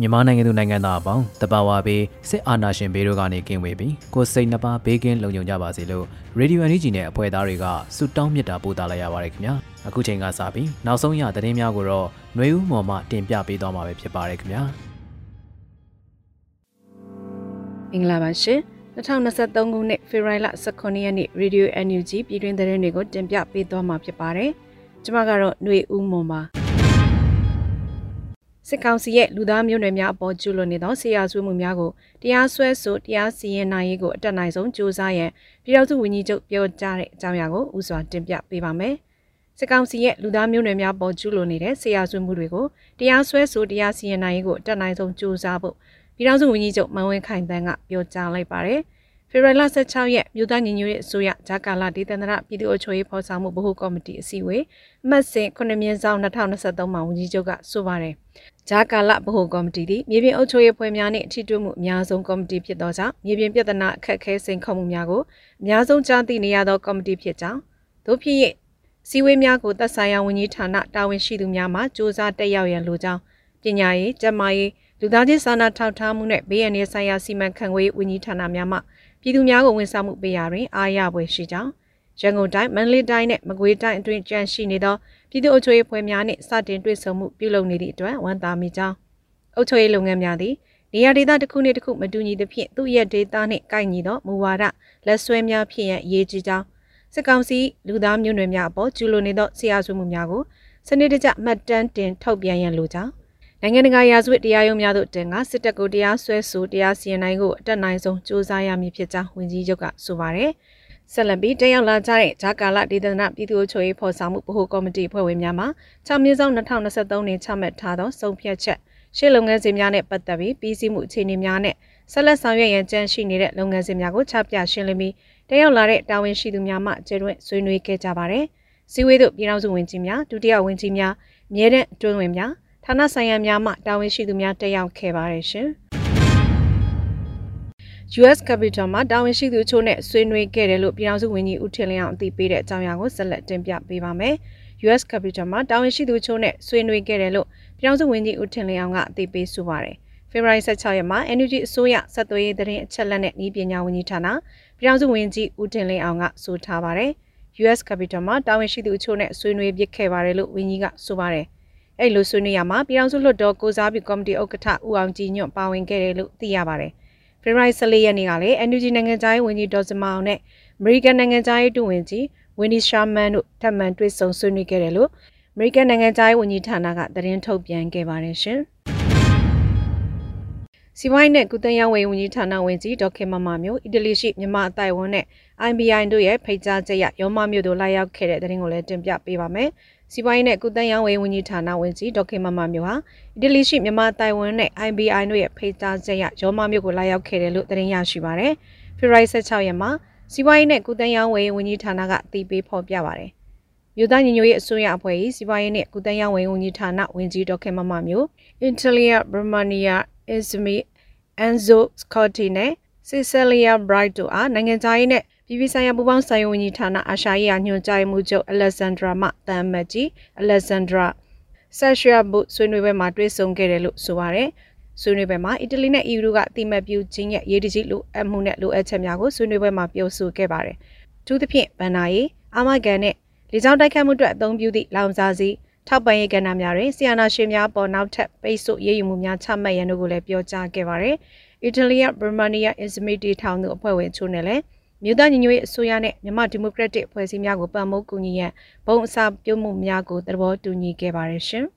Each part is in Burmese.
မြန်မာနိုင်ငံသူနိုင်ငံသားအပေါင်းတဘာဝဘေးစစ်အာဏာရှင်ဘေးတို့ကနေကင်းဝေးပြီးကိုယ်စိတ်နှပါဘေးကင်းလုံခြုံကြပါစေလို့ရေဒီယိုအန်ဂျီနဲ့အဖွဲ့သားတွေကဆုတောင်းမေတ္တာပို့သလိုက်ရပါတယ်ခင်ဗျာအခုချိန်ကစပြီးနောက်ဆုံးရသတင်းများကိုတော့ຫນွေဦးမော်မှတင်ပြပေးသွားမှာပဲဖြစ်ပါတယ်ခင်ဗျာမင်္ဂလာပါရှင်2023ခုနှစ်ဖေဖော်ဝါရီလ18ရက်နေ့ Radio NUG ပြည်တွင်းသတင်းတွေကိုတင်ပြပေးသွားမှာဖြစ်ပါတယ်ကျွန်မကတော့ຫນွေဦးမော်ပါ စစ်ကောင်စီရဲ့လူသားမျိုးနွယ်များအပေါ်ကျူးလွန်နေသောဆေးရဆွေးမှုများကိုတရားစွဲဆိုတရားစီရင်နိုင်ရေးကိုအတက်နိုင်ဆုံးကြိုးစားရန်ပြည်ထောင်စုဝန်ကြီးချုပ်ပြောကြားတဲ့အကြောင်းအရာကိုဥစွာတင်ပြပေးပါမယ်။စစ်ကောင်စီရဲ့လူသားမျိုးနွယ်များပေါ်ကျူးလွန်နေတဲ့ဆေးရဆွေးမှုတွေကိုတရားစွဲဆိုတရားစီရင်နိုင်ရေးကိုအတက်နိုင်ဆုံးကြိုးစားဖို့ပြည်ထောင်စုဝန်ကြီးချုပ်မန်ဝင်းခိုင်တန်းကပြောကြားလိုက်ပါတယ်။ဖေဖော်ဝါရီလ16ရက်မြို့သားညီညွတ်ရေးအစိုးရဂျာကာလာဒေသန္တရပြည်သူ့အုပ်ချုပ်ရေးဖော်ဆောင်မှုဗဟိုကော်မတီအစည်းအဝေးအမှတ်စဉ်9မြင်းဆောင်2023မှာဝန်ကြီးချုပ်ကဆိုပါတယ် ဂျာကာလာဗဟိုကော်မတီသည်မြေပြင်အုပ်ချုပ်ရေးဖွဲ့များနှင့်ထိတွေ့မှုအများဆုံးကော်မတီဖြစ်သောကြောင့်မြေပြင်ပြဿနာအခက်အခဲစိန်ခေါ်မှုများကိုအများဆုံးကြားသိနေရသောကော်မတီဖြစ်ကြောင်းတို့ဖြစ်၍စီဝေးများကိုသက်ဆိုင်ရာဝန်ကြီးဌာနတာဝန်ရှိသူများမှစ조사တက်ရောက်ရန်လိုကြောင်းပညာရေး၊ကျန်းမာရေးလူသားချင်းစာနာထောက်ထားမှုနဲ့ဘေးအန္တရာယ်ဆိုင်ရာစီမံခန့်ခွဲဝန်ကြီးဌာနများမှပြည်သူများကိုဝန်ဆောင်မှုပေးရာတွင်အားရပွဲရှိကြောင်းရန်ကုန်တိုင်းမန္တလေးတိုင်းနဲ့မကွေးတိုင်းအတွင်းကြန့်ရှိနေသော ပြည်သူ့အုပ်ချုပ်ရေးဖွဲ့များနှင့်စတင်တွေ့ဆုံမှုပြုလုပ်နေသည့်အတွက်ဝန်တာမိကြောင်းအုပ်ချုပ်ရေးလုပ်ငန်းများသည်နေရာဒေသတစ်ခုနှင့်တစ်ခုမတူညီသဖြင့်သူ့ရဲ့ဒေသနှင့်ကိုက်ညီသောမူဝါဒလက်ဆွဲများဖြစ်ရန်အရေးကြီးကြောင်းစစ်ကောင်စီလူသားမျိုးနွယ်များအပေါ်ကျူးလွန်နေသောဆရာဆွေးမှုများကိုစနစ်တကျမှတ်တမ်းတင်ထုတ်ပြန်ရန်လိုကြောင်းနိုင်ငံတကာရာဇဝတ်တရားရုံးများသို့တင်ကစစ်တပ်ကိုတရားစွဲဆိုတရားစီရင်နိုင်ကိုအတက်နိုင်ဆုံးစ조사ရမည်ဖြစ်ကြောင်းဝန်ကြီးချုပ်ကဆိုပါတယ်။ ဆက်လက်ပြီးတက်ရောက်လာကြတဲ့ဂျာကာလာဒေသနာပြည်သူ့ချုပ်ရေးဖော်ဆောင်မှုဗဟိုကော်မတီဖွဲ့ဝင်များမှ6မြင်းဆောင်2023年ချမှတ်ထားသောဆုံးဖြတ်ချက်ရှေ့လုပ်ငန်းစဉ်များနဲ့ပတ်သက်ပြီးပြည်စည်းမှုအခြေအနေများနဲ့ဆက်လက်ဆောင်ရွက်ရန်ကြံရှိနေတဲ့လုပ်ငန်းစဉ်များကိုချပြရှင်းလင်းပြီးတက်ရောက်လာတဲ့တာဝန်ရှိသူများမှကျေတွင်ဆွေးနွေးခဲ့ကြပါတယ်။စီဝေးတို့ပြည်ထောင်စုဝန်ကြီးများဒုတိယဝန်ကြီးများအမြဲတမ်းအတွင်းဝင်များဌာနဆိုင်ရာများမှတာဝန်ရှိသူများတက်ရောက်ခဲ့ပါတယ်ရှင်။ US Capital မှာတာဝန်ရှိသူချို့နဲ့ဆွေးနွေးခဲ့တယ်လို့ပြည်ထောင်စုဝန်ကြီးဦးထင်လင်းအောင်အသိပေးတဲ့အကြောင်းအရာကိုဆက်လက်တင်ပြပေးပါမယ်။ US Capital မှာတာဝန်ရှိသူချို့နဲ့ဆွေးနွေးခဲ့တယ်လို့ပြည်ထောင်စုဝန်ကြီးဦးထင်လင်းအောင်ကအသိပေးဆိုပါတယ်။ဖေဖော်ဝါရီ16ရက်မှာ NUG အစိုးရဆက်သွယ်ရေးသတင်းအချက်အလက်နဲ့ဤပညာဝန်ကြီးဌာနပြည်ထောင်စုဝန်ကြီးဦးတင်လင်းအောင်ကဆိုထားပါတယ်။ US Capital မှာတာဝန်ရှိသူအချို့နဲ့ဆွေးနွေးပြခဲ့ပါတယ်လို့ဝန်ကြီးကဆိုပါတယ်။အဲ့လိုဆွေးနွေးရမှာပြည်ထောင်စုလွှတ်တော်ကိုစားပြုကော်မတီဥက္ကဋ္ဌဦးအောင်ကြည်ညွန့်ပါဝင်ခဲ့တယ်လို့သိရပါတယ်။ ဖေဖော်ဝါရီ14ရက်နေ့ကလည်း NUG နိုင်ငံသားရေးဝန်ကြီးဒေါ်စမအောင်နဲ့ American နိုင်ငံသားရေးတူဝင်ကြီးဝင်းဒီရှာမန်တို့ထပ်မံတွေ့ဆုံဆွေးနွေးခဲ့တယ်လို့ American နိုင်ငံသားရေးဝန်ကြီးဌာနကသတင်းထုတ်ပြန်ခဲ့ပါတယ်ရှင်။စီဝိုင်းနဲ့ကုသရေးဝန်ကြီးဌာနဝန်ကြီးဒေါက်ခင်မမမျိုးအီတလီရှိမြန်မာအတိုင်းဝန်နဲ့ IBI တို့ရဲ့ဖိတ်ကြားချက်ရရောမမျိုးတို့လာရောက်ခဲ့တဲ့တဲ့ရင်ကိုလည်းတင်ပြပေးပါမယ်။ စီပွားရေးနဲ့ကုသရေးဝန်ကြီးဌာနဝန်ကြီးဒေါက်ခင်မမမျိုးဟာအီတလီရှိမြန်မာတိုင်ဝမ်နဲ့ IBI တို့ရဲ့ဖိတ်ကြားချက်ရရောမမျိုးကိုလာရောက်ခဲ့တယ်လို့သတင်းရရှိပါရယ်။ဖေဖော်ဝါရီ16ရက်မှာစီပွားရေးနဲ့ကုသရေးဝန်ကြီးဌာနကအတည်ပြုဖော်ပြပါရယ်။မြို့သားညီညွတ်ရေးအစိုးရအဖွဲ့၏စီပွားရေးနဲ့ကုသရေးဝန်ကြီးဌာနဝန်ကြီးဒေါက်ခင်မမမျိုး Intelia Brahmania Izmi Enzo Scotti နဲ့ Cecilia Bright တို့အားနိုင်ငံသားရေးနဲ့ ပြည်ပဆိုင်ရာပူးပေါင်းဆိုင်ရာဝန်ကြီးဌာနအာရှရေးရာညွှန်ကြားမှုချုပ်အလက်ဇန်ဒရာမှတမ်မတ်ကြီးအလက်ဇန်ဒရာဆက်ရှရာဘုဆွေးနွေးပွဲမှာတွေ့ဆုံခဲ့တယ်လို့ဆိုပါရယ်ဆွေးနွေးပွဲမှာအီတလီနဲ့အီယူတို့ကအတိမတ်ပြုခြင်းရဲ့ရေးတကြီးလိုအပ်မှုနဲ့လိုအပ်ချက်များကိုဆွေးနွေးပွဲမှာပြောဆိုခဲ့ပါတယ်။ထူးသဖြင့်ဗန်နာရီအာမဂန်နဲ့လေကြောင်းတိုက်ခတ်မှုအတွက်အသုံးပြုသည့်လောင်စာစီထောက်ပံ့ရေးကဏ္ဍများတွင်ဆီယနာရှင်များပေါ်နောက်ထပ်ပိတ်ဆို့ရေးယူမှုများချမှတ်ရန်တို့ကိုလည်းပြောကြားခဲ့ပါတယ်။အီတလီယဘရမနီယာအစ္စမီတီထောင်သူအဖွဲ့ဝင်ချို့နဲ့လည်း မြို့သားညီညွတ်ရေးအစိုးရနဲ့မြန်မာဒီမိုကရက်တစ်အဖွဲ့အစည်းများကိုပံ့ပိုးကူညီရန်ဘုံအစာပြုမှုများကိုသဘောတူညီခဲ့ပါတယ်ရှင်။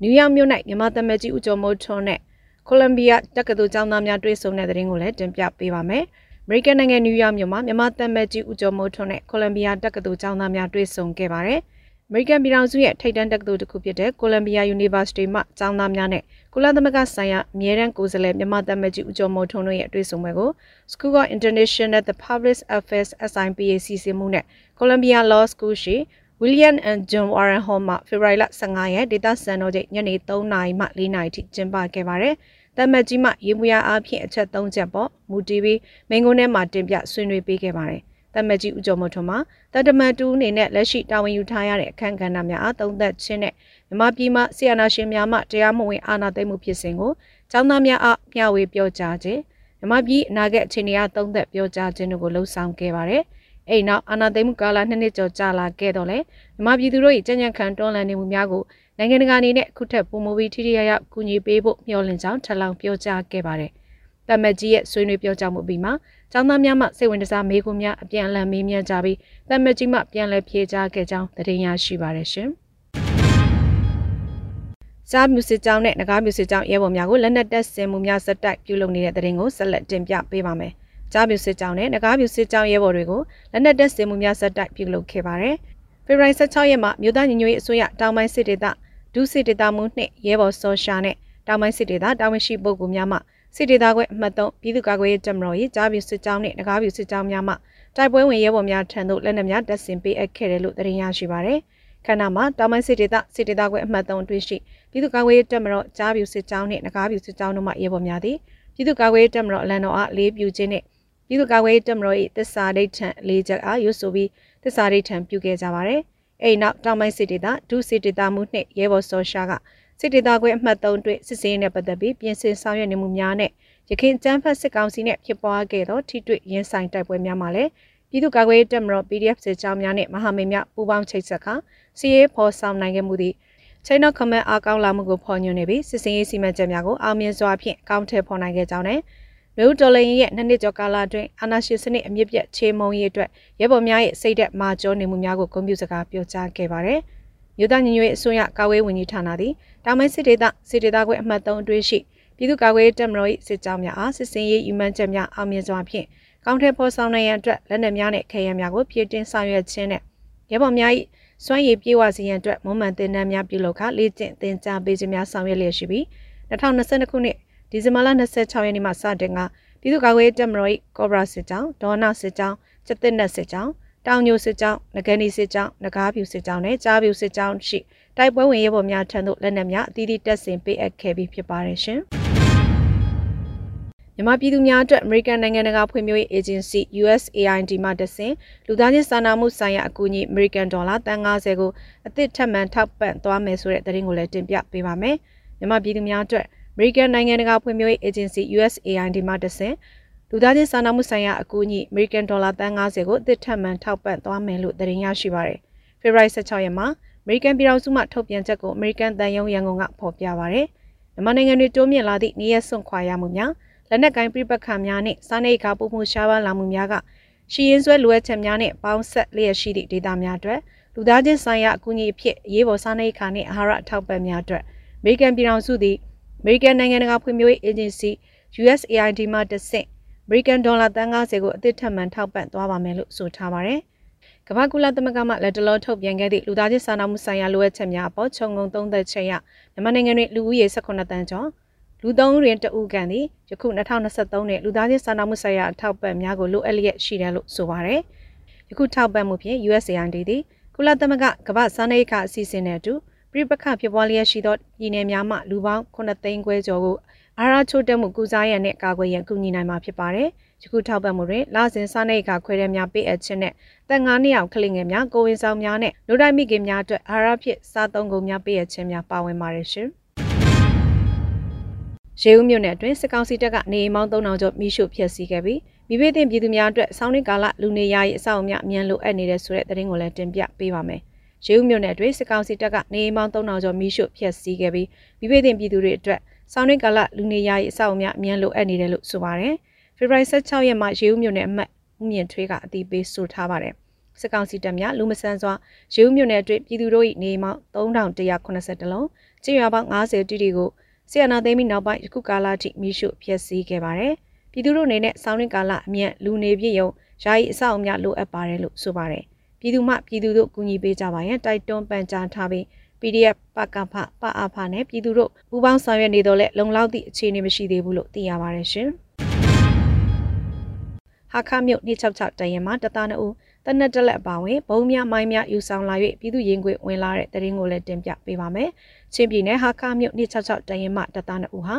နယူးယောက်မြို့၌မြန်မာသမ္မတကြီးဦးကျော်မိုးထွန်းနဲ့ကိုလံဘီယာတက္ကသိုလ်ကျောင်းသားများတွေ့ဆုံတဲ့တဲ့ရင်ကိုလည်းတင်ပြပေးပါမယ်။အမေရိကန်နိုင်ငံနယူးယောက်မြို့မှာမြန်မာတမန်ကြီးဦးကျော်မိုးထွန်းနဲ့ကိုလံဘီယာတက္ကသိုလ်ကျောင်းသားများတွေ့ဆုံခဲ့ပါတယ်။အ မေရိကန်ပြည်ထောင်စုရဲ့ထိပ်တန်းတက္ကသိုလ်တစ်ခုဖြစ်တဲ့ကိုလံဘီယာ University မှကျောင်းသားများနဲ့ကုလသမဂ္ဂဆိုင်ရာအမြဲတမ်းကိုယ်စားလှယ်မြန်မာတမန်ကြီးဦးကျော်မိုးထွန်းတို့ရဲ့တွေ့ဆုံပွဲကို School of International the Public Affairs SIPA စီစဉ်မှုနဲ့ Columbia Law School ရှိ William and John Warren Hall မှာဖေဖော်ဝါရီလ15ရက်ဒေသစံတော်ချိန်ညနေ3နာရီမှ4နာရီထိကျင်းပခဲ့ပါတယ်။တမတ်ကြီးမှရေမွေအားအဖြစ်အချက်၃ချက်ပေါ့မူတီဗီမိန်ကုန်းထဲမှာတင်ပြဆွေးနွေးပေးခဲ့ပါတယ် တမတ်ကြီးဦးကျော်မိုးထွန်းမှာတတမန်တူအနေနဲ့လက်ရှိတာဝန်ယူထားရတဲ့အခမ်းကဏ္ဍများအားသုံးသက်ခြင်းနဲ့မြမပြည်မှဆီယနာရှင်များမှတရားမဝင်အာဏာသိမ်းမှုဖြစ်စဉ်ကိုចောင်းသားများအားမျှဝေပြောကြားခြင်းမြမပြည်အနာဂတ်အခြေအနေအားသုံးသက်ပြောကြားခြင်းတို့ကိုလှုံ့ဆော်ခဲ့ပါတယ်အဲ့နောက်အာဏာသိမ်းမှုကာလနှစ်နှစ်ကျော်ကြာလာခဲ့တော့လေမြမပြည်သူတို့၏ကြံ့ကြံ့ခံတွန်းလှန်နေမှုများကိုနိုင်ငံတကာအနေနဲ့အခုထက်ပိုမိုပြီးထိထိရောက်ရောက်ကူညီပေးဖို့မျှော်လင့်ကြောင်းထပ်လောင်းပြောကြားခဲ့ပါတယ်။တမတ်ကြီးရဲ့ဆွေးနွေးပြောကြားမှုပြီးမှာ ចောင်းသားများမှစိတ်ဝင်စားမေးခွန်းများအပြန်အလှန်မေးမြန်းကြပြီးတမတ်ကြီးမှပြန်လည်ဖြေကြားခဲ့ကြောင်းသတင်းရရှိပါတယ်ရှင်။စားမြူစစ်ကြောင်းနဲ့ငကားမြူစစ်ကြောင်းရဲဘော်များကိုလက်နက်တပ်ဆင်မှုများစက်တိုက်ပြုလုပ်နေတဲ့တဲ့ရင်ကိုဆက်လက်တင်ပြပေးပါမယ်။ကြားမြူစစ်ကြောင်းနဲ့ငကားမြူစစ်ကြောင်းရဲဘော်တွေကိုလက်နက်တပ်ဆင်မှုများစက်တိုက်ပြုလုပ်ခဲ့ပါတယ်။ဖေဖော်ဝါရီ16ရက်မှာမြို့သားညီညွတ်ရေးအစိုးရတောင်ပိုင်းစစ်ဒေသဒုစစ်ဒေသမှုနှင့်ရဲဘော်စောရှာနဲ့တောင်ပိုင်းစစ်ဒေသတာဝန်ရှိပုဂ္ဂိုလ်များမှ စစ်ဒေသခွဲအမှတ်3ပြည်သူ့ကာကွယ်ရေးတပ်မတော်၏ကြားပြစစ်ကြောင်းနှင့်ငကားပြစစ်ကြောင်းများမှတိုက်ပွဲဝင်ရဲဘော်များထံသို့လက်နက်များတပ်ဆင်ပေးအပ်ခဲ့တယ်လို့သတင်းရရှိပါရယ်ခန္ဓာမှာတောင်ပိုင်းစစ်ဒေသစစ်ဒေသခွဲအမှတ်3အတွင်းရှိပြည်သူ့ကာကွယ်ရေးတပ်မတော်ကြားပြစစ်ကြောင်းနှင့်ငကားပြစစ်ကြောင်းတို့မှရဲဘော်များသည်ပြည်သူ့ကာကွယ်ရေးတပ်မတော်အလံတော်အားလေးပြူခြင်းနှင့်ပြည်သူ့ကာကွယ်ရေးတပ်မတော်၏တစ္ဆာဒိဋ္ဌံလေးချက်အားရွတ်ဆိုပြီးတစ္ဆာဒိဋ္ဌံပြုခဲ့ကြပါရယ်အိမ်နောက်တောင်ပိုင်းစစ်ဒေသဒုစစ်ဒေသမှုနှင့်ရဲဘော်စောရှာက စစ်ဒေသခွဲအမှတ်3တွေ့စစ်စင်းနဲ့ပတ်သက်ပြီးပြင်ဆင်ဆောင်ရွက်နေမှုများနဲ့ရခိုင်ကျန်းဖတ်စစ်ကောင်စီနဲ့ဖြစ်ပွားခဲ့သောထိတွေ့ရင်းဆိုင်တိုက်ပွဲများမှာလည်းပြည်သူ့ကာကွယ်ရေးတပ်မတော် PDF စစ်ကြောင်းများနဲ့မဟာမိတ်များပူးပေါင်းချိတ်ဆက်ခါစီရေးဖော်ဆောင်နိုင်ခဲ့မှုသည်ချိနော့ခမန်အားကောင်းလာမှုကိုဖော်ညွှန်းနေပြီးစစ်စင်ရေးစီမံချက်များကိုအောင်မြင်စွာဖြင့်အကောင့်ထဲဖော်နိုင်ခဲ့ကြောင်းနဲ့လူဒေါ်လာရဲ့နှစ်နှစ်ကျော်ကာလအတွင်းအာဏာရှင်စနစ်အမြင့်ပြတ်ချေမှုန်းရေးအတွက်ရဲဘော်များရဲ့စိတ်သက်မာကျောနေမှုများကိုဂုဏ်ပြုစကားပြောကြားခဲ့ပါတယ်။ မြို့သားညီညွတ်ရေးအစိုးရကာကွယ်ဝင်ကြီးဌာနသည်တောင်ပိုင်းစစ်ဒေသစစ်ဒေသခွဲအမှတ်3အတွင်းရှိပြည်သူ့ကာကွယ်ရေးတပ်မတော်၏စစ်ကြောင်းများအားစစ်စင်ရေးယူမှန်းချက်များအောင်မြင်စွာဖြင့်ကောင်းထဲဖော်ဆောင်နိုင်ရန်အတွက်လက်နက်များနဲ့ခဲယမ်းများကိုဖြည့်တင်းဆောင်ရွက်ခြင်းနဲ့ရဲဘော်များ၏စွမ်းရည်ပြေဝစေရန်အတွက်မွမ်းမံတင်နန်းများပြုလုပ်ခလေ့ကျင့်သင်ကြားပေးခြင်းများဆောင်ရွက်လျက်ရှိပြီး2022ခုနှစ်ဒီဇင်ဘာလ26ရက်နေ့မှစတင်ကပြည်သူ့ကာကွယ်ရေးတပ်မတော်၏ကော့ဘရာစစ်ကြောင်းဒေါနာစစ်ကြောင်းကျက်တစ်နက်စစ်ကြောင်း တောင်ညိုစစ်ကြောင်းငကနီစစ်ကြောင်းငကားဖြူစစ်ကြောင်းနဲ့ကြားဖြူစစ်ကြောင်းရှိတိုက်ပွဲဝင်ရဲဘော်များထံသို့လက်နက်များအသီးသီးတက်ဆင်ပေးအပ်ခဲ့ပြီးဖြစ်ပါတယ်ရှင်မြန်မာပြည်သူများအတွက် American နိုင်ငံတကာဖွံ့ဖြိုးရေး Agency USAID မှတဆင့်လူသားချင်းစာနာမှုဆိုင်ရာအကူအညီ American ဒေါ်လာ350ကိုအသစ်ထပ်မံထောက်ပံ့သွားမယ်ဆိုတဲ့သတင်းကိုလည်းတင်ပြပေးပါမယ်။မြန်မာပြည်သူများအတွက် American နိုင်ငံတကာဖွံ့ဖြိုးရေး Agency USAID မှတဆင့် လူသားချင်းစာနာမှုဆိုင်ရာအကူအညီ American ဒေါ်လာ350ကိုအသစ်ထပ်မံထောက်ပံ့သွားမယ်လို့သတင်းရရှိပါရယ်။ February 16ရက်မှာ American ပြည်ထောင်စုမှထုတ်ပြန်ချက်ကို American တန်ယုံရန်ကုန်ကဖော်ပြပါရယ်။မြန်မာနိုင်ငံတွင်တိုးမြင့်လာသည့်နေရစွန့်ခွာရမှုများလက်နက်ကိုင်ပြပခါများနှင့်စားနေခါပုံမှုရှားပါလာမှုများကရှီရင်ဆွဲလိုအပ်ချက်များနှင့်ပေါင်းဆက်လျက်ရှိသည့်ဒေသများအတွက်လူသားချင်းဆိုင်ရာအကူအညီအဖြစ်ရေးပေါ်စားနေခါနှင့်အာဟာရအထောက်ပံ့များအတွက်အမေရိကန်ပြည်ထောင်စုသည်အမေရိကန်နိုင်ငံတကာဖွံ့ဖြိုးရေးအေဂျင်စီ USAID မှတဆင့် အမေရိကန်ဒေါ်လာ350ကိုအသစ်ထပ်မံထောက်ပံ့သွားပါမယ်လို့ဆိုထားပါတယ်။ကမ္ဘာကုလသမဂ္ဂမှလက်တလောထုတ်ပြန်ခဲ့သည့်လူသားချင်းစာနာမှုဆိုင်ရာလိုအပ်ချက်များအပေါ်ခြုံငုံသုံးသက်ချက်ရမြန်မာနိုင်ငံတွင်လူဦးရေ18တန်းကျော်လူသုံးရင်တဦးကန်သည်ယခု2023နှစ်လူသားချင်းစာနာမှုဆိုင်ရာအထောက်ပံ့များကိုလိုအပ်လျက်ရှိတယ်လို့ဆိုပါတယ်။ယခုထောက်ပံ့မှုဖြင့် USAID သည်ကုလသမဂ္ဂကမ္ဘာစားနပ်ရိက္ခအစီအစဉ်နဲ့အတူပြည်ပခဖြစ်ပွားလျက်ရှိသောပြည်내များမှလူပေါင်း9သိန်းခွဲကျော်ကို အာရချိုတက်မှုကုစားရန်နဲ့ကာကွယ်ရန်ကူညီနိုင်မှာဖြစ်ပါတယ်။ယခုထောက်ပံ့မှုတွင်လစဉ်စားနပ်ရိက္ခခွဲတဲ့များပေးအပ်ခြင်းနဲ့တက်ငါးနှစ်အောင်ကလေးငယ်များကိုဝင်ဆောင်များနဲ့လူတိုင်းမိခင်များအတွက်အာရဖြစ်စားသုံးကုန်များပေးအပ်ခြင်းများပါဝင်ပါတယ်ရှင်။ရေဦးမြို့နယ်အတွင်းစစ်ကောင်စီတပ်ကနေအိမ်မောင်း3000ကျော်မိရှုဖျက်ဆီးခဲ့ပြီးမိဘတင်ပြည်သူများအတွက်ဆောင်းရင်းကာလလူနေရာရေးအဆောက်အအုံများအမြန်လိုအပ်နေတဲ့ဆိုတဲ့သတင်းကိုလည်းတင်ပြပေးပါမယ်။ရေဦးမြို့နယ်အတွင်းစစ်ကောင်စီတပ်ကနေအိမ်ပေါင်း3000ကျော်မိရှုဖျက်ဆီးခဲ့ပြီးမိဘတင်ပြည်သူတွေအတွက် ဆောင်းရင်းကာလလူနေရာရေးအဆောက်အအုံများအမြန်လိုအပ်နေတယ်လို့ဆိုပါတယ်။ဖေဖော်ဝါရီ16ရက်မှာရေဦးမြို့နယ်အမှတ်ဦးမြင့်ထွေးကအတိပေးဆိုထားပါတယ်။စစ်ကောင်စီတပ်များလူမဆန်းစွာရေဦးမြို့နယ်အတွင်းပြည်သူတို့၏နေအိမ်ပေါင်း3180လုံးကျေးရွာပေါင်း90တိတိကိုဆီယနာသိမ်းပြီးနောက်ပိုင်းယခုကာလထိမိရှုဖျက်ဆီးခဲ့ပါတယ်။ပြည်သူတို့အနေနဲ့ဆောင်းရင်းကာလအမြန်လူနေပြည့်ရုံယာယီအဆောက်အအုံများလိုအပ်ပါတယ်လို့ဆိုပါတယ်။ပြည်သူမှပြည်သူတို့ကူညီပေးကြပါရန်တိုက်တွန်းပန်ကြားထားပြီး PDF ပကဖပအဖနဲ့ပြည်သူတို့ပူးပေါင်းဆောင်ရွက်နေတော့လဲလုံလောက်သည့်အခြေအနေမရှိသေးဘူးလို့သိရပါတယ်ရှင်။ဟာခမြို့266တရင်မှာတသားနှုတ်တနက်တက်လက်အပါဝင်ဘုံများမိုင်းများယူဆောင်လာ၍ပြည်သူရင်ခွေဝင်လာတဲ့တရင်ကိုလည်းတင်ပြပေးပါမယ်။ချင်းပြည်နယ်ဟာခမြို့266တရင်မှာတသားနှုတ်ဟာ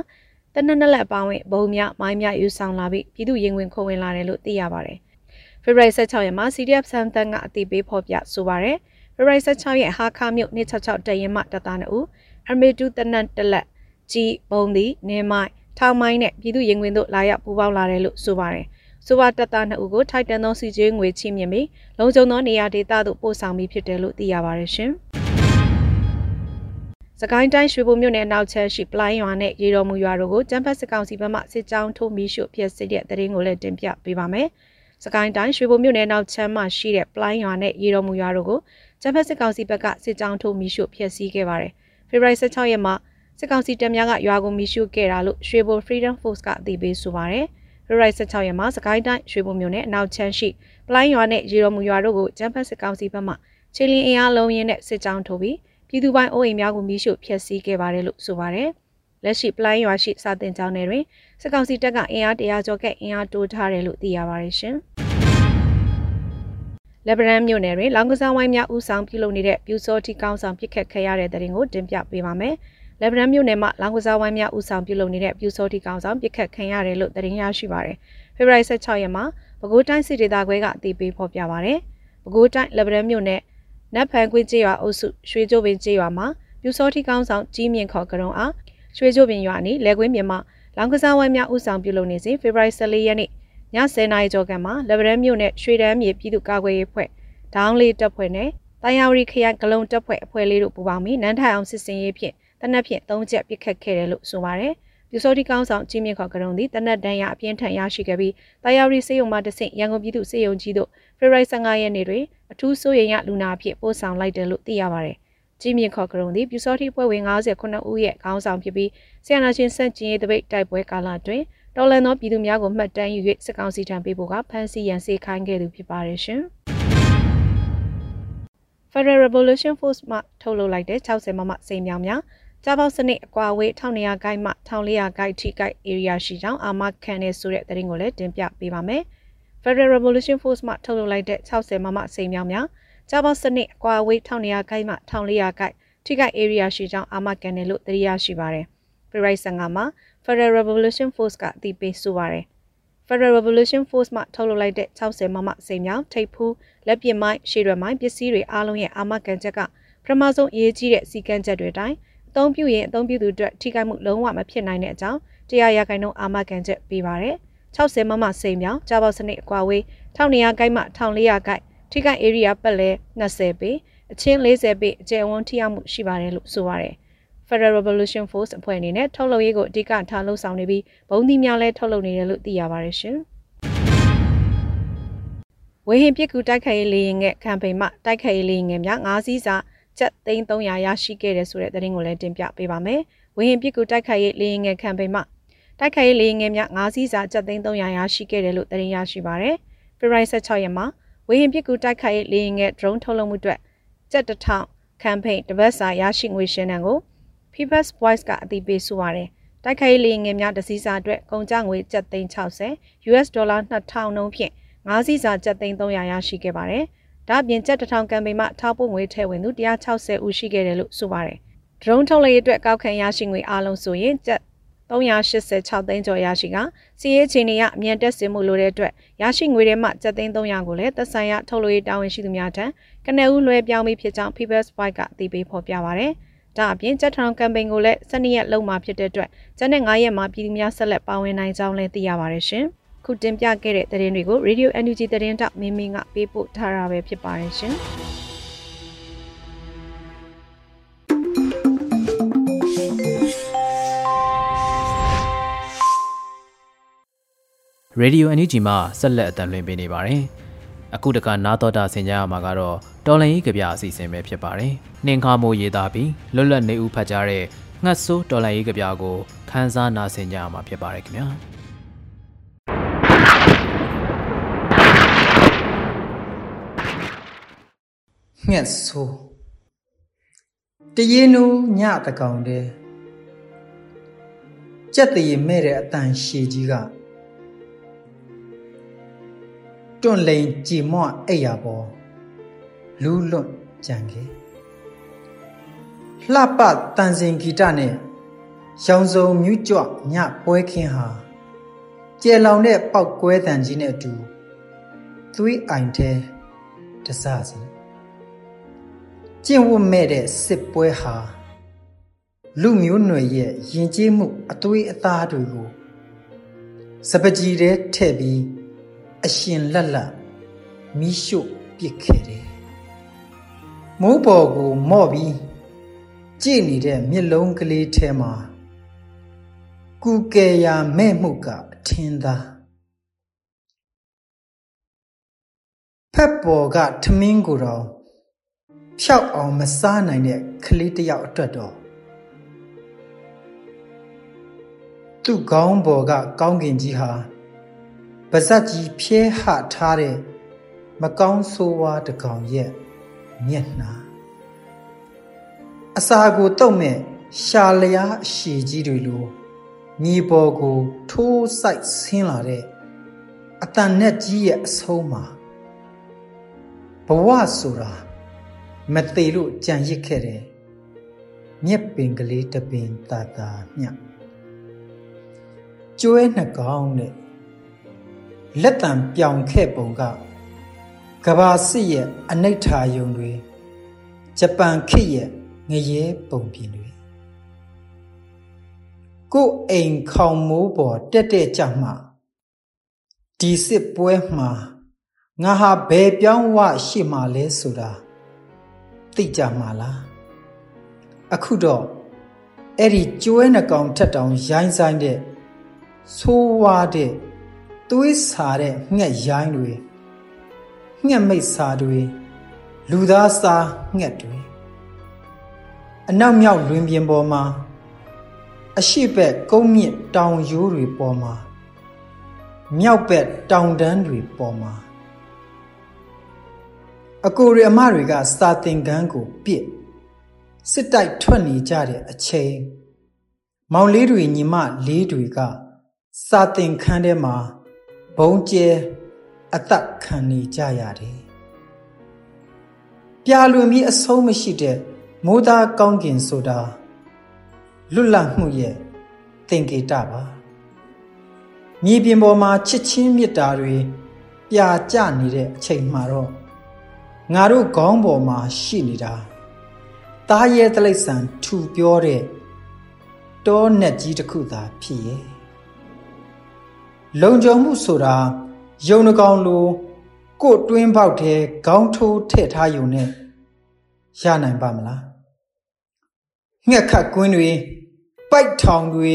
တနက်တက်လက်အပါဝင်ဘုံများမိုင်းများယူဆောင်လာပြီးပြည်သူရင်ခွင်ခုံဝင်လာတယ်လို့သိရပါတယ်။ဖေဖော်ဝါရီ16ရက်မှာ CDF စံတန်ကအတိပေးဖော်ပြဆိုပါရယ် ဖေဖော်ဝါရီ16ရက်ဟာခါမြို့266တရင်မှတသားနှုတ်အမေတူတနတ်တလက်ကြီးဘုံသည်နေမိုင်းထောင်မိုင်းနဲ့ပြည်သူရင်ခွင်တို့လာရောက်ပူးပေါင်းလာတယ်လို့ဆိုပါတယ်။ဆိုပါတပ်သားနှစ်ဦးကိုထိုက်တန်သောစီကျေးငွေချီးမြှင့်ပြီးလုံခြုံသောနေရာဒေသသို့ပို့ဆောင်ပြီးဖြစ်တယ်လို့သိရပါတယ်ရှင်။စကိုင်းတိုင်းရွှေဘိုမြို့နယ်နောက်ချက်ရှိပလိုင်းရွာနဲ့ရေတော်မူရွာတို့ကိုကျန်းဖက်စစ်ကောင်စီဘက်မှစစ်ကြောင်းထိုးမီးရှို့ဖျက်ဆီးတဲ့တရင်ကိုလည်းတင်ပြပေးပါမယ်။စကိုင်းတိုင်းရွှေဘိုမြို့နယ်နောက်ချမ်းမှရှိတဲ့ပလိုင်းရွာနဲ့ရေတော်မူရွာတို့ကို ကျန်းဖက်စစ်ကောင်စီဘက်ကစစ်ကြောင်းထိုးမီးရှို့ဖျက်ဆီးခဲ့ပါတယ်။ဖေဖော်ဝါရီ16ရက်မှာစစ်ကောင်စီတပ်များကရွာကိုမီးရှို့ခဲ့တာလို့ရွှေဘို Freedom Force ကအသိပေးဆိုပါတယ်။ဖေဖော်ဝါရီ16ရက်မှာစကိုင်းတိုင်းရွှေဘိုမြို့နယ်အနောက်ချမ်းရှိပလိုင်းရွာနဲ့ရေတော်မူရွာတို့ကိုကျန်းဖက်စစ်ကောင်စီဘက်မှချီလင်းအင်အားလုံးရင်းနဲ့စစ်ကြောင်းထိုးပြီးပြည်သူပိုင်းအိုးအိမ်များကိုမီးရှို့ဖျက်ဆီးခဲ့ပါတယ်လို့ဆိုပါတယ်။လက်ရှိပလိုင်းရွာရှိစာတင်ကျောင်းတွေတွင်စစ်ကောင်စီတပ်ကအင်အားတရာကျော်ကအင်အားတိုးထားတယ်လို့သိရပါတယ်ရှင်။ လက်ဗရန်မြို့နယ်တွင်လောင်ကစားဝိုင်းများဦးဆောင်ပြုလုပ်နေတဲ့ပြူစောတိကောင်းဆောင်ပစ်ခတ်ခဲ့ရတဲ့တဲ့ရင်ကိုတင်ပြပေးပါမယ်။လက်ဗရန်မြို့နယ်မှာလောင်ကစားဝိုင်းများဦးဆောင်ပြုလုပ်နေတဲ့ပြူစောတိကောင်းဆောင်ပစ်ခတ်ခံရတယ်လို့တင်ရရှိပါတယ်။ဖေဖော်ဝါရီ16ရက်မှာပဲခူးတိုင်းစစ်ဒေသခွဲကအသိပေးဖော်ပြပါတယ်။ပဲခူးတိုင်းလက်ဗရန်မြို့နယ်နတ်ဖန်ကွင်းကျေးရွာအုပ်စုရွှေကျိုးပင်ကျေးရွာမှာပြူစောတိကောင်းဆောင်ကြီးမြင့်ခေါ်ကရုံအားရွှေကျိုးပင်ရွာနီလဲကွင်းပြင်မှာလောင်ကစားဝိုင်းများဦးဆောင်ပြုလုပ်နေစဉ်ဖေဖော်ဝါရီ14ရက်နေ့ ည10:00နာရီကျော်ကမှလက်ဗရန်မြို့နယ်ရွှေတန်းမြေပြည်သူ့ကာကွယ်ရေးဖွဲ့ဒေါင်းလေးတပ်ဖွဲ့နဲ့တန်ယာဝရီခရိုင်ဂလုံတပ်ဖွဲ့အဖွဲ့လေးတို့ပူးပေါင်းပြီးနန်းထိုင်အောင်စစ်စင်ရေးဖြင့်တနက်ဖြင့်၃ချက်ပစ်ခတ်ခဲ့တယ်လို့ဆိုပါတယ်။ပြူစောတိကောင်းဆောင်ကြီးမြင့်ခေါ်ကရုံသည်တနက်တန်းရအပြင်းထန်ရရှိခဲ့ပြီးတန်ယာဝရီစေယုံမှတဆင့်ရန်ကုန်ပြည်သူစေယုံကြီးတို့ဖေဖော်ဝါရီ15ရက်နေ့တွင်အထူးစိုးရိမ်ရလူနာအဖြစ်ပို့ဆောင်လိုက်တယ်လို့သိရပါတယ်။ကြီးမြင့်ခေါ်ကရုံသည်ပြူစောတိဖွဲ့ဝင်59ဦးရဲ့ခေါင်းဆောင်ဖြစ်ပြီးဆီယနာချင်းစန့်ကျင်ရေးတပိတ်တိုက်ပွဲကာလတွင် တော်လန်သောပြည်သူများကိုမှတ်တမ်းယူ၍စစ်ကောင်စီထံပေးဖို့ကဖမ်းဆီးရန်စေခိုင်းခဲ့သူဖြစ်ပါတယ်ရှင်။ Federal Revolution Force မှထုတ်လုပ်လိုက်တဲ့60မမစိန်မြောင်များကြားပေါက်စနစ်အကွာဝေး1200ဂိုက်မှ1400ဂိုက်ထိဂိုက် area ရှိကြောင်းအာမခံနေဆိုတဲ့သတင်းကိုလည်းတင်ပြပေးပါမယ်။ Federal Revolution Force မှထုတ်လုပ်လိုက်တဲ့60မမစိန်မြောင်များကြားပေါက်စနစ်အကွာဝေး1200ဂိုက်မှ1400ဂိုက်ထိဂိုက် area ရှိကြောင်းအာမခံနေလို့သိရရှိပါတယ်။ Federal 15မှာ Federal Revolution Force ကအသိပေးဆိုပါတယ်။ Federal Revolution Force မှထုတ်လုပ်လိုက်တဲ့60မမစိန်မြောင်ထိပ်ဖူးလက်ပစ်မိုင်းရှေ့ရွယ်မိုင်းပစ္စည်းတွေအားလုံးရဲ့အာမခံချက်ကပထမဆုံးအရေးကြီးတဲ့စီကံချက်တွေတိုင်းအသုံးပြုရင်အသုံးပြုသူအတွက်ထိခိုက်မှုလုံးဝမဖြစ်နိုင်တဲ့အကြောင်းတရားရခိုင်နှုန်းအာမခံချက်ပေးပါရယ်60မမစိန်မြောင်ကြားပေါက်စနစ်အကွာဝေး1200ဂိုက်မှ1400ဂိုက်ထိခိုက် area ပတ်လဲ20ပေအချင်း40ပေအကျယ်ဝန်းထိရောက်မှုရှိပါတယ်လို့ဆိုပါရယ် Federal Revolution Force အဖွဲ့အနေနဲ့ထုတ်လုပ်ရေးကိုအဓိကထားလှုပ်ဆောင်နေပြီးဘုံသီးများလည်းထုတ်လုပ်နေတယ်လို့သိရပါတယ်ရှင်။ဝေဟင်ပြစ်ကူတိုက်ခိုက်ရေးလေရင်ငယ်ကမ်ပိန်းမှတိုက်ခိုက်ရေးလေရင်ငယ်များ၅စီးစာချက်သိန်း300ရရှိခဲ့တဲ့ဆိုတဲ့သတင်းကိုလည်းတင်ပြပေးပါမယ်။ဝေဟင်ပြစ်ကူတိုက်ခိုက်ရေးလေရင်ငယ်ကမ်ပိန်းမှတိုက်ခိုက်ရေးလေရင်ငယ်များ၅စီးစာချက်သိန်း300ရရှိခဲ့တယ်လို့သတင်းရရှိပါရယ်။ဖေဖော်ဝါရီ16ရက်မှာဝေဟင်ပြစ်ကူတိုက်ခိုက်ရေးလေရင်ငယ် drone ထုတ်လုပ်မှုအတွက်ချက်တစ်ထောင်ကမ်ပိန်းတပတ်စာရရှိငွေရှင်းတဲ့ကို People's Voice ကအသိပေးဆိုပါတယ်။တိုက်ခိုက်ရေးလေရင်ငယ်များတစည်းစာအတွက်ကုန်ကျငွေချက်သိန်း60 US ဒေါ်လာ2000နှုန်းဖြင့်၅စီးစာကျပ်သိန်း300ရရှိခဲ့ပါတယ်။ဒါ့အပြင်ကျပ်1000ကမ်ပိန်းမှထောက်ပို့ငွေထည့်ဝင်သူ160ဦးရှိခဲ့တယ်လို့ဆိုပါတယ်။ drone ထုတ်လုပ်ရေးအတွက်ကောက်ခံရရှိငွေအားလုံးဆိုရင်ကျပ်386သိန်းကျော်ရရှိကစီးရေးချင်းတွေကအမြန်တက်စင်မှုလိုတဲ့အတွက်ရရှိငွေတွေမှကျပ်သိန်း300ကိုလည်းသက်ဆိုင်ရာထုတ်လုပ်ရေးတာဝန်ရှိသူများထံကနဦးလွှဲပြောင်းပြီးဖြစ်ကြောင်း People's Voice ကအသိပေးဖော်ပြပါရတယ်။ ဒါအပြင်ကြက်ထောင်ကမ်ပိန်းကိုလည်း၁၂ရက်လုံးမှာဖြစ်တဲ့အတွက်ကျန်တဲ့9ရက်မှာပြည်သူများဆက်လက်ပါဝင်နိုင်ကြောင်းလည်းသိရပါတယ်ရှင်။ခုတင်ပြခဲ့တဲ့သတင်းတွေကို Radio NUG သတင်းတောက်မင်းမင်းကပေးပို့ထားတာပဲဖြစ်ပါတယ်ရှင်။ရေဒီယိုအန်ယူဂျီမှာဆက်လက်အသံလွှင့်ပေးနေပါတယ်။အခုတခါနားတော်တာဆင်ကြရမှာကတော့ တော်လန်ရေးကြပြအစီအစဉ်ပဲဖြစ်ပါတယ်။နှင်ခါမိုးရေးသားပြီးလွတ်လပ်နေဦးဖတ်ကြားတဲ့ငှက်ဆိုးတော်လန်ရေးကြပြကိုခန်းစားနာဆင်ကြရမှာဖြစ်ပါတယ်ခင်ဗျာ။ငှက်ဆိုးတရေနိုးညတကောင်တည်းကြက်တရေမဲ့တဲ့အတန်ရှည်ကြီးကတွန့်လိန်ကြည်မွအိယာပေါ် လူးလွတ်ကြံခဲ့လှပတန်စင်ဂီတနဲ့ရောင်စုံမြူးကြွညပွဲခင်းဟာကျဲလောင်တဲ့ပောက်ကွဲတန်ကြီးနဲ့အတူသွေးအိုင်တဲ့တစစီကျင့်ဝတ်မဲ့တဲ့စစ်ပွဲဟာလူမျိုးနွယ်ရဲ့ယဉ်ကျေးမှုအသွေးအသားတွေကိုစပကြီးတဲ့ထဲ့ပြီးအရှင်လက်လက်မိရှို့ပစ်ခဲ့တယ်။ မိုးပေါ်ကိုမော့ပြီးကြည့်နေတဲ့မျက်လုံးကလေးထဲမှာကူကယ်ရာမဲ့မှုကအထင်သာဖက်ပေါ်ကထမင်းကိုတော့ဖြောက်အောင်မစားနိုင်တဲ့ကလေးတယောက်အတွက်တော့သူ့ခေါင်းပေါ်ကကောင်းကင်ကြီးဟာပါဇက်ကြီးဖြဲဟထားတဲ့မကောင်းဆိုးဝါးတကောင်ရဲ့ မျက်နှာအစာကိုတုတ်မဲ့ရှာလျားအရှည်ကြီးတွေလိုမြေပေါ်ကိုထိုးဆိုင်ဆင်းလာတဲ့အတန်နဲ့ကြီးရဲ့အဆုံးမှာဘဝဆိုတာမသေးလို့ကြံရစ်ခဲ့တယ်မြက်ပင်ကလေးတပင်တာတာမြကျွဲနှကောင်နဲ့လက်တံပြောင်ခဲ့ပုံက ကဘာစစ်ရဲ့အနိဋ္ဌာယုံတွေဂျပန်ခေတ်ရဲ့ငရဲပုံပြင်တွေကိုယ်အိမ်ခေါင်မိုးပေါ်တက်တက်ကြမှဒီစစ်ပွဲမှာငါဟာဘယ်ပြောင်းဝရှိမှလဲဆိုတာသိကြမှာလားအခုတော့အဲ့ဒီကျွဲနှကောင်ထက်တောင်ရိုင်းဆိုင်တဲ့ဆိုးဝါးတဲ့သွေးစာတဲ့ငှက်ရိုင်းတွေ ငှက်မိတ်စာတွေလူသားစာငှက်တွေအနောက်မြောက်လွင်ပြင်ပေါ်မှာအရှိဘက်ကုန်းမြင့်တောင်ရိုးတွေပေါ်မှာမြောက်ဘက်တောင်တန်းတွေပေါ်မှာအကိုရအမတွေကစာသင်ခန်းကိုပြစ်စစ်တိုက်ထွက်နေကြတဲ့အချိန်မောင်လေးတွေညီမလေးတွေကစာသင်ခန်းထဲမှာဘုံကျဲ အသက်ခံနေကြရတယ်ပြာလွန်ပြီးအဆုံးမရှိတဲ့မိုးသားကောင်းကင်ဆိုတာလွတ်လပ်မှုရဲ့သင်္ကေတပါမြေပြင်ပေါ်မှာချစ်ချင်းမေတ္တာတွေပြာကျနေတဲ့အချိန်မှာတော့ငါတို့ခေါင်းပေါ်မှာရှိနေတာတားရဲတလိษံထူပြောတဲ့တောနဲ့ကြီးတစ်ခုသာဖြစ်ရဲ့လုံခြုံမှုဆိုတာ ယုံနှကောင်လိုကို့တွင်းပေါက်ထဲခေါင်းထိုးထည့်ထားယုံနဲ့ရနိုင်ပါမလားငှက်ခတ်ကွင်းတွေပိုက်ထောင်တွေ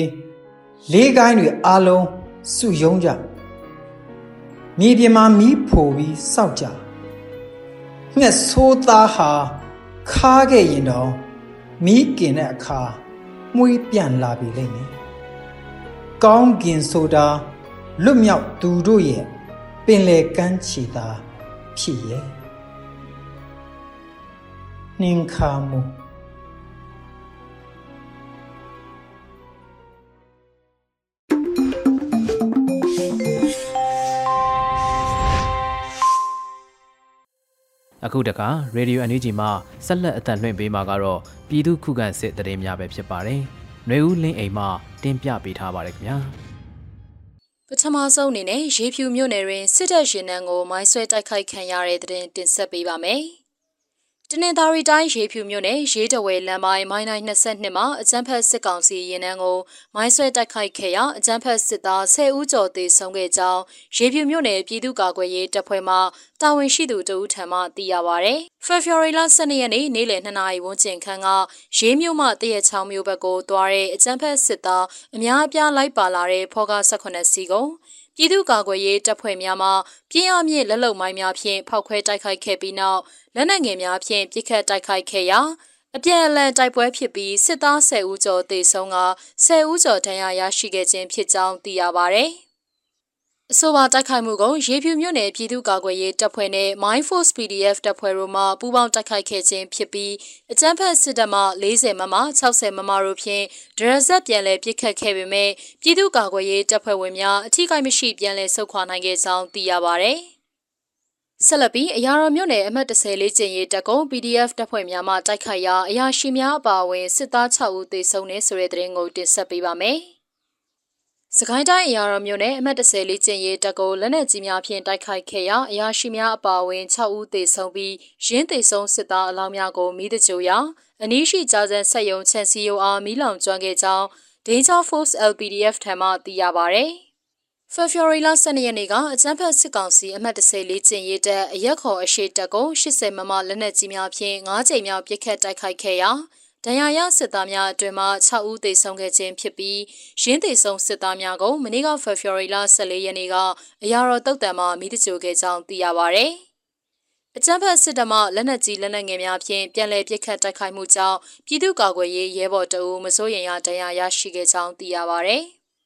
လေးကိုင်းတွေအားလုံးစုယုံကြမြေပြင်မှာမီးဖိုပြီးစောက်ကြငှက်ဆိုးသားဟာခါခဲ့ရင်တော့မီးกินတဲ့အခါမှုေးပြန်လာပြီလိမ့်မယ်ကောင်းကင်ဆိုတာလွတ်မြောက်သူတို့ရဲ့ ပင်လေကမ်းခြေသာဖြစ်ရဲ့နှင်ခါမှုအခုတခါရေဒီယိုအန်ယူဂျီမှာဆက်လက်အသံလွှင့်ပေးမှာကတော့ပြည်သူခုခံစစ်တရေများပဲဖြစ်ပါတယ်။ຫນွေဦးလင်းအိမ်မှတင်ပြပေးထားပါတယ်ခင်ဗျာ။ ပထမဆုံးအနေနဲ့ရေဖြူမြို့နယ်တွင်စစ်တပ်ရင်နှန်းကိုမိုင်းဆွဲတိုက်ခိုက်ခံရတဲ့တဲ့တင်ဆက်ပေးပါမယ်။ တနင်္သာရီတိုင်းရေဖြူမြို့နယ်ရေးတဝဲလမ်းပိုင်းမိုင်းနိုင်22မှာအကြမ်းဖက်စစ်ကောင်စီရင်နှန်းကိုမိုင်းဆွဲတိုက်ခိုက်ခဲ့ရာအကြမ်းဖက်စစ်သား10ဦးကျော်သေဆုံးခဲ့ကြောင်းရေဖြူမြို့နယ်ပြည်သူ့ကာကွယ်ရေးတပ်ဖွဲ့မှတာဝန်ရှိသူတဦးထံမှသိရပါဗျ။ February လ12ရက်နေ့နေ့လယ်2နာရီဝန်းကျင်ခန့်ကရေးမြို့မှတရက်ချောင်းမြို့ဘက်ကိုသွားတဲ့အကြမ်းဖက်စစ်သားအများအပြားလိုက်ပါလာတဲ့ဖော်ကား18စီးကို ပြည်သူ့ကာကွယ်ရေးတပ်ဖွဲ့များမှပြင်းအားမြင့်လက်လုံမိုင်းများဖြင့်ဖောက်ခွဲတိုက်ခိုက်ခဲ့ပြီးနောက်လက်နက်ငယ်များဖြင့်ပစ်ခတ်တိုက်ခိုက်ခဲ့ရာအပြန်အလှန်တိုက်ပွဲဖြစ်ပြီးစစ်သား10ဦးကျော်သေဆုံးက10ဦးကျော်ဒဏ်ရာရရှိခဲ့ခြင်းဖြစ်ကြောင်းသိရပါဗျ။ အဆိုပါတိုက်ခိုက်မှုကိုရေဖြူမြို့နယ်ပြည်သူ့ကာကွယ်ရေးတပ်ဖွဲ့နဲ့ Mind Force PDF တပ်ဖွဲ့တို့မှပူးပေါင်းတိုက်ခိုက်ခဲ့ခြင်းဖြစ်ပြီးအကြမ်းဖက်စစ်တပ်မှ40မမ60မမတို့ဖြင့်ဒရဇက်ပြန်လည်ပစ်ခတ်ခဲ့ပေမဲ့ပြည်သူ့ကာကွယ်ရေးတပ်ဖွဲ့ဝင်များအထိကိမရှိပြန်လည်ဆုတ်ခွာနိုင်ခဲ့ကြောင်းသိရပါဗျ။ဆက်လက်ပြီးအရာတော်မြို့နယ်အမှတ်30လေးကျင်ရေးတပ်ကုန်း PDF တပ်ဖွဲ့များမှတိုက်ခိုက်ရာအရာရှိများအပါအဝင်စစ်သား6ဦးသေဆုံးနေဆိုတဲ့သတင်းကိုတင်ဆက်ပေးပါမယ်။ စကိုင်းတိုင်းအရာတော်မြို့နယ်အမှတ်30လေးကျင်ရေးတပ်ကိုလက်နက်ကြီးများဖြင့်တိုက်ခိုက်ခဲ့ရာအရာရှိများအပါအဝင်6ဦးသေဆုံးပြီးရင်းသေဆုံးစစ်သားအလောင်းများကိုမိသကြိုရာအနီးရှိကြားစံဆက်ယုံချန်စီယိုအားမီးလောင်ကျွမ်းခဲ့ကြောင်း Danger Force LPDF ထံမှသိရပါဗျ။ February လ12ရက်နေ့ကအကြမ်းဖက်စစ်ကောင်စီအမှတ်30လေးကျင်ရေးတပ်အရက်ခေါ်အရှိတပ်ကို80မမလက်နက်ကြီးများဖြင့်9ကြိမ်မြောက်ပစ်ခတ်တိုက်ခိုက်ခဲ့ရာ ဒဏ်ရာရစစ်သားများအတွင်မှ6ဦးသေဆုံးခဲ့ခြင်းဖြစ်ပြီးရင်းသေဆုံးစစ်သားများကိုမနေ့ကဖေဖော်ဝါရီလ14ရက်နေ့ကအရာတော်တုတ်တံမှာမိတကြိုခဲ့ကြောင်းသိရပါဗျ။အကြမ်းဖက်စစ်တပ်မှလက်နက်ကြီးလက်နက်ငယ်များဖြင့်ပြန်လည်ပစ်ခတ်တိုက်ခိုက်မှုကြောင့်ပြည်သူ့ကာကွယ်ရေးရဲဘော်တအူးမစိုးရိမ်ရဒဏ်ရာရရှိခဲ့ကြောင်းသိရပါဗျ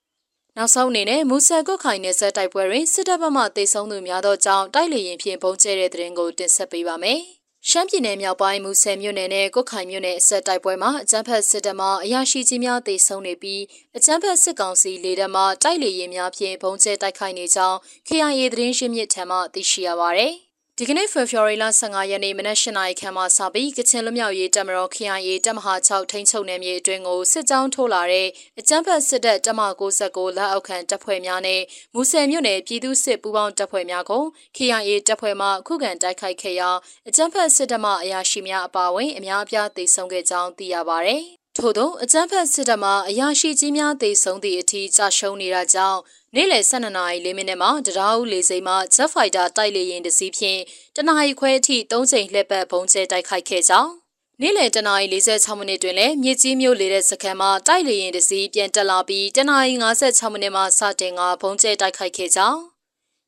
။နောက်ဆုံးအနေနဲ့မူဆယ်ကုတ်ခိုင်နယ်စပ်တိုက်ပွဲတွင်စစ်တပ်ဘက်မှတိုက်ဆုံသူများသောကြောင့်တိုက်လေရင်ဖြင့်ပုံကျဲတဲ့တဲ့ရင်ကိုတင်ဆက်ပေးပါမယ်။ ရှမ်းပြည်နယ်မြောက်ပိုင်းမူဆယ်မြို့နယ်နဲ့ကုတ်ခိုင်မြို့နယ်အဆက်တိုက်ပွဲမှာအကြမ်းဖက်စစ်တပ်မှအရာရှိကြီးများတေဆုံးနေပြီးအကြမ်းဖက်စစ်ကောင်စီလေတပ်မှတိုက်လေရင်များဖြင့်ဘုံကျဲတိုက်ခိုက်နေကြောင်း KIA သတင်းရှင်းမြစ်ထံမှသိရှိရပါဗျ။ ဒီကနေ့ဖေဖော်ဝါရီလ15ရက်နေ့မနက်၈နာရီခန့်မှစပြီးကချင်လွတ်မြောက်ရေးတပ်မတော် KIA တပ်မဟာ6ထိန်းချုပ်နယ်မြေအတွင်းကိုစစ်ကြောင်းထိုးလာတဲ့အကြမ်းဖက်စစ်တပ်တပ်မ69လက်အောက်ခံတပ်ဖွဲ့များနဲ့မူဆယ်မြို့နယ်ပြည်သူ့စစ်ပူးပေါင်းတပ်ဖွဲ့များကို KIA တပ်ဖွဲ့မှခုခံတိုက်ခိုက်ခဲ့ရာအကြမ်းဖက်စစ်တပ်မှအရာရှိများအပါအဝင်အများအပြားသေဆုံးခဲ့ကြောင်းသိရပါဗျ။ ထို့သောအကြမ်းဖက်စစ်တပ်မှအရာရှိကြီးများသေဆုံးသည့်အထိကြာရှုံးနေတာကြောင့်နေ့လယ်12နာရီ4မိနစ်မှာတရားဦးလေစိမ်းမှ Jet Fighter တိုက်လေယာဉ်တစ်စီးဖြင့်တနအီခွဲအထိ၃ချိန်လှည့်ပတ်ဘုံကျဲတိုက်ခိုက်ခဲ့ကြောင်းနေ့လယ်တနာရီ46မိနစ်တွင်လည်းမြစ်ကြီးမြို့လေတဲ့စခန်းမှာတိုက်လေယာဉ်တစ်စီးပြန်တက်လာပြီးတနာရီ56မိနစ်မှစတင်ကဘုံကျဲတိုက်ခိုက်ခဲ့ကြောင်း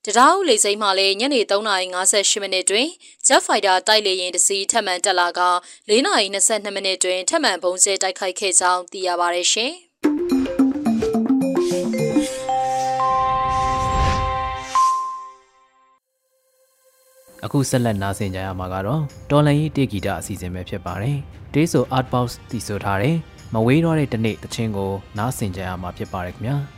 တရားဦးလေစိမ်းမှလည်းညနေ3:58မိနစ်တွင် Jet Fighter တိုက်လေယာဉ်တစ်စီးထပ်မံတက်လာက4:22မိနစ်တွင်ထပ်မံဘုံကျဲတိုက်ခိုက်ခဲ့ကြောင်းသိရပါတယ်ရှင်။အခုဆက်လက်နားဆင်ကြရမှာကတော့တော်လန်ကြီးတေဂီတာအစီအစဉ်ပဲဖြစ်ပါတယ်။တေးဆို Art Box တည်ဆိုထားတဲ့မဝေးတော့တဲ့တနေ့တချင်းကိုနားဆင်ကြရမှာဖြစ်ပါတယ်ခင်ဗျာ။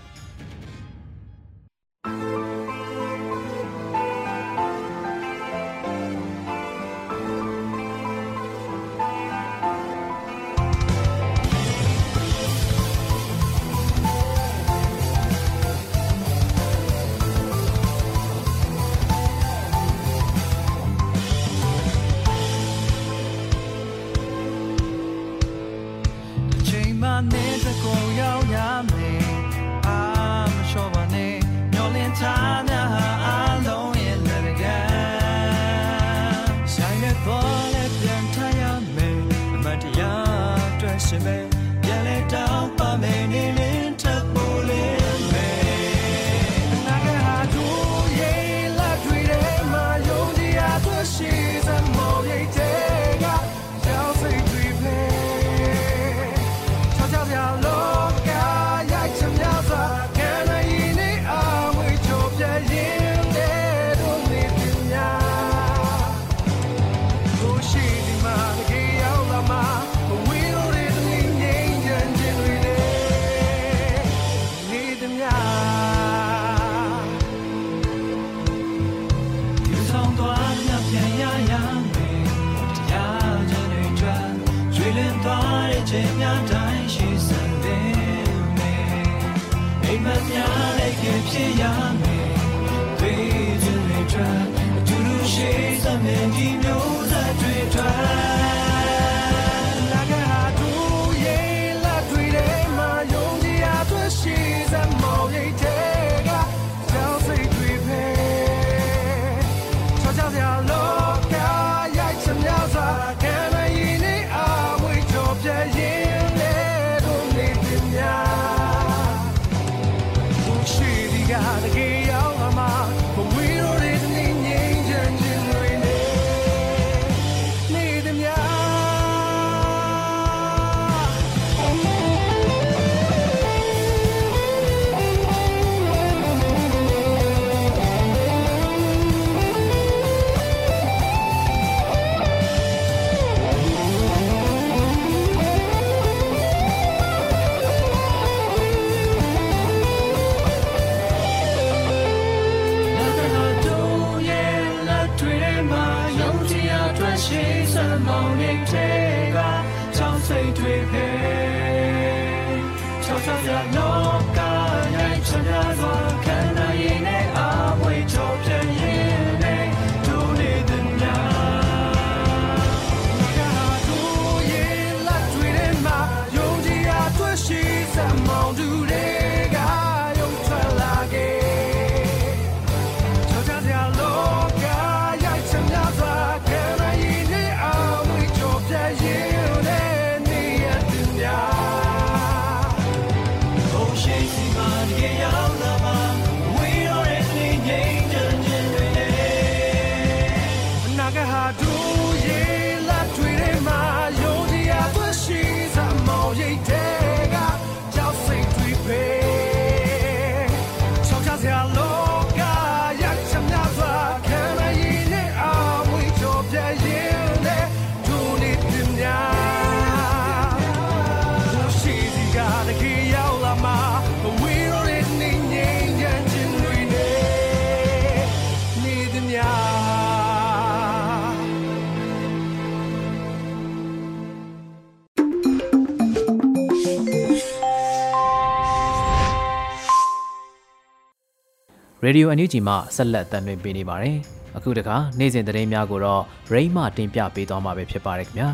ရေဒီယိုအန်ယူဂျီမှဆက်လက်တင်ပြနေပါတယ်။အခုတခါနေ့စဉ်သတင်းများကိုတော့ရိမ့်မှတင်ပြပေးသွားမှာပဲဖြစ်ပါတယ်ခင်ဗျာ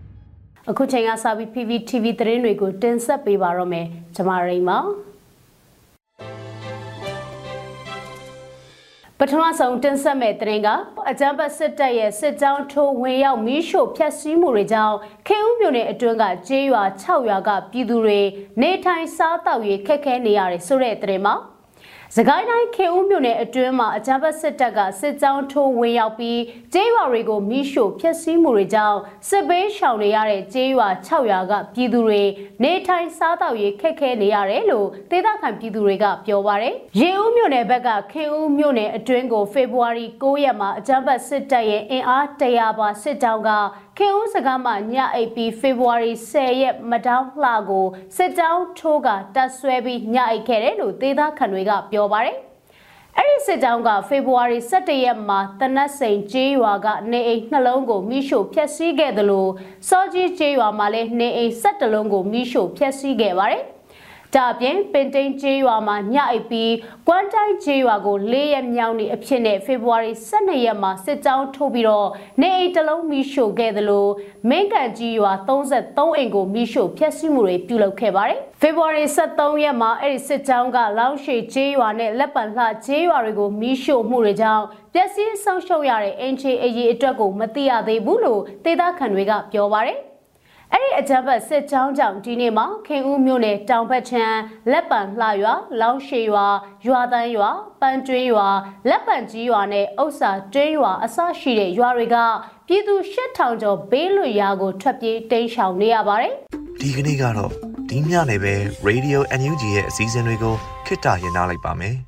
။အခုချိန်ကစပြီး PPTV သတင်းတွေကိုတင်ဆက်ပေးပါတော့မယ်။ကျွန်မရိမ့်ပါ။ပထမဆုံးတင်ဆက်မဲ့သတင်းကအကြံပတ်စစ်တပ်ရဲ့စစ်ကြောင်းထိုးဝင်ရောက်မီးရှို့ဖျက်ဆီးမှုတွေကြောင့်ခေဦးမြို့နယ်အတွင်းကကျေးရွာ6ရွာကပြည်သူတွေနေထိုင်စားတောက်ရေးခက်ခဲနေရတယ်ဆိုတဲ့သတင်းမှာ စကိုင်းတိုင်းခေဦးမြို့နယ်အတွင်းမှာအကြမ်းဖက်စစ်တပ်ကစစ်ကြောင်းထိုးဝင်ရောက်ပြီးကျေးရွာတွေကိုမိရှို့ဖျက်ဆီးမှုတွေကြောင့်စစ်ဘေးရှောင်နေရတဲ့ကျေးရွာ6ရွာကပြည်သူတွေနေထိုင်စားသောက်ရေးခက်ခဲနေရတယ်လို့ဒေသခံပြည်သူတွေကပြောပါရယ်။ရေဦးမြို့နယ်ဘက်ကခေဦးမြို့နယ်အတွင်းကိုဖေဖော်ဝါရီ9ရက်မှာအကြမ်းဖက်စစ်တပ်ရဲ့အင်အား100ပါစစ်ကြောင်းက ခေဦးစကားမှာညအိပ်ပြီးဖေဖော်ဝါရီ10ရက်မတောင်းလှကိုစစ်ကြောင်းထိုးကတပ်ဆွဲပြီးညအိပ်ခဲ့တယ်လို့ဒေသခံတွေကပြောပါတယ်။အဲ့ဒီစစ်ကြောင်းကဖေဖော်ဝါရီ17ရက်မှာတနတ်စိန်ကျေးရွာကနေအိမ်နှလုံးကိုမိရှို့ဖျက်ဆီးခဲ့တယ်လို့စောကြီးကျေးရွာမှာလည်းနေအိမ်17လုံးကိုမိရှို့ဖျက်ဆီးခဲ့ပါတယ်။ ဒါအပြင်ပင်တိန်ကျေးရွာမှာညအိပ်ပြီးကွမ်းတိုင်းကျေးရွာကို၄ရက်မြောက်နေ့အဖြစ်နဲ့ဖေဖော်ဝါရီ12ရက်မှာစစ်ကြောင်းထိုးပြီးတော့နေအိမ်တလုံးမီးရှို့ခဲ့သလိုမင်းကန်ကြီးရွာ33အိမ်ကိုမီးရှို့ဖျက်ဆီးမှုတွေပြုလုပ်ခဲ့ပါတယ်။ဖေဖော်ဝါရီ23ရက်မှာအဲ့ဒီစစ်ကြောင်းကလောင်းရှိကျေးရွာနဲ့လက်ပံလှကျေးရွာတွေကိုမီးရှို့မှုတွေကြောင့်ပျက်စီးဆုံးရှုံးရတဲ့အင်ချေအရေးအတွက်ကိုမသိရသေးဘူးလို့ဒေသခံတွေကပြောပါတယ်။ အဲ့ဒီအကြမ်းဖက်စစ်ကြောင်းကြောင့်ဒီနေ့မှာခင်ဦးမြို့နယ်တောင်ဘက်ချမ်းလက်ပံလှရွာလောင်းရှည်ရွာရွာတန်းရွာပန်းတွင်းရွာလက်ပံကြီးရွာနဲ့ဥစ္စာတွင်းရွာအစရှိတဲ့ရွာတွေကပြည်သူ8000ကျော်ဘေးလွတ်ရာကိုထွက်ပြေးတိမ်းရှောင်နေရပါတယ်ဒီကနေ့ကတော့ဒီညနေပဲ Radio NUG ရဲ့အစည်းအဝေးကိုခਿੱတရရနိုင်လိုက်ပါမယ်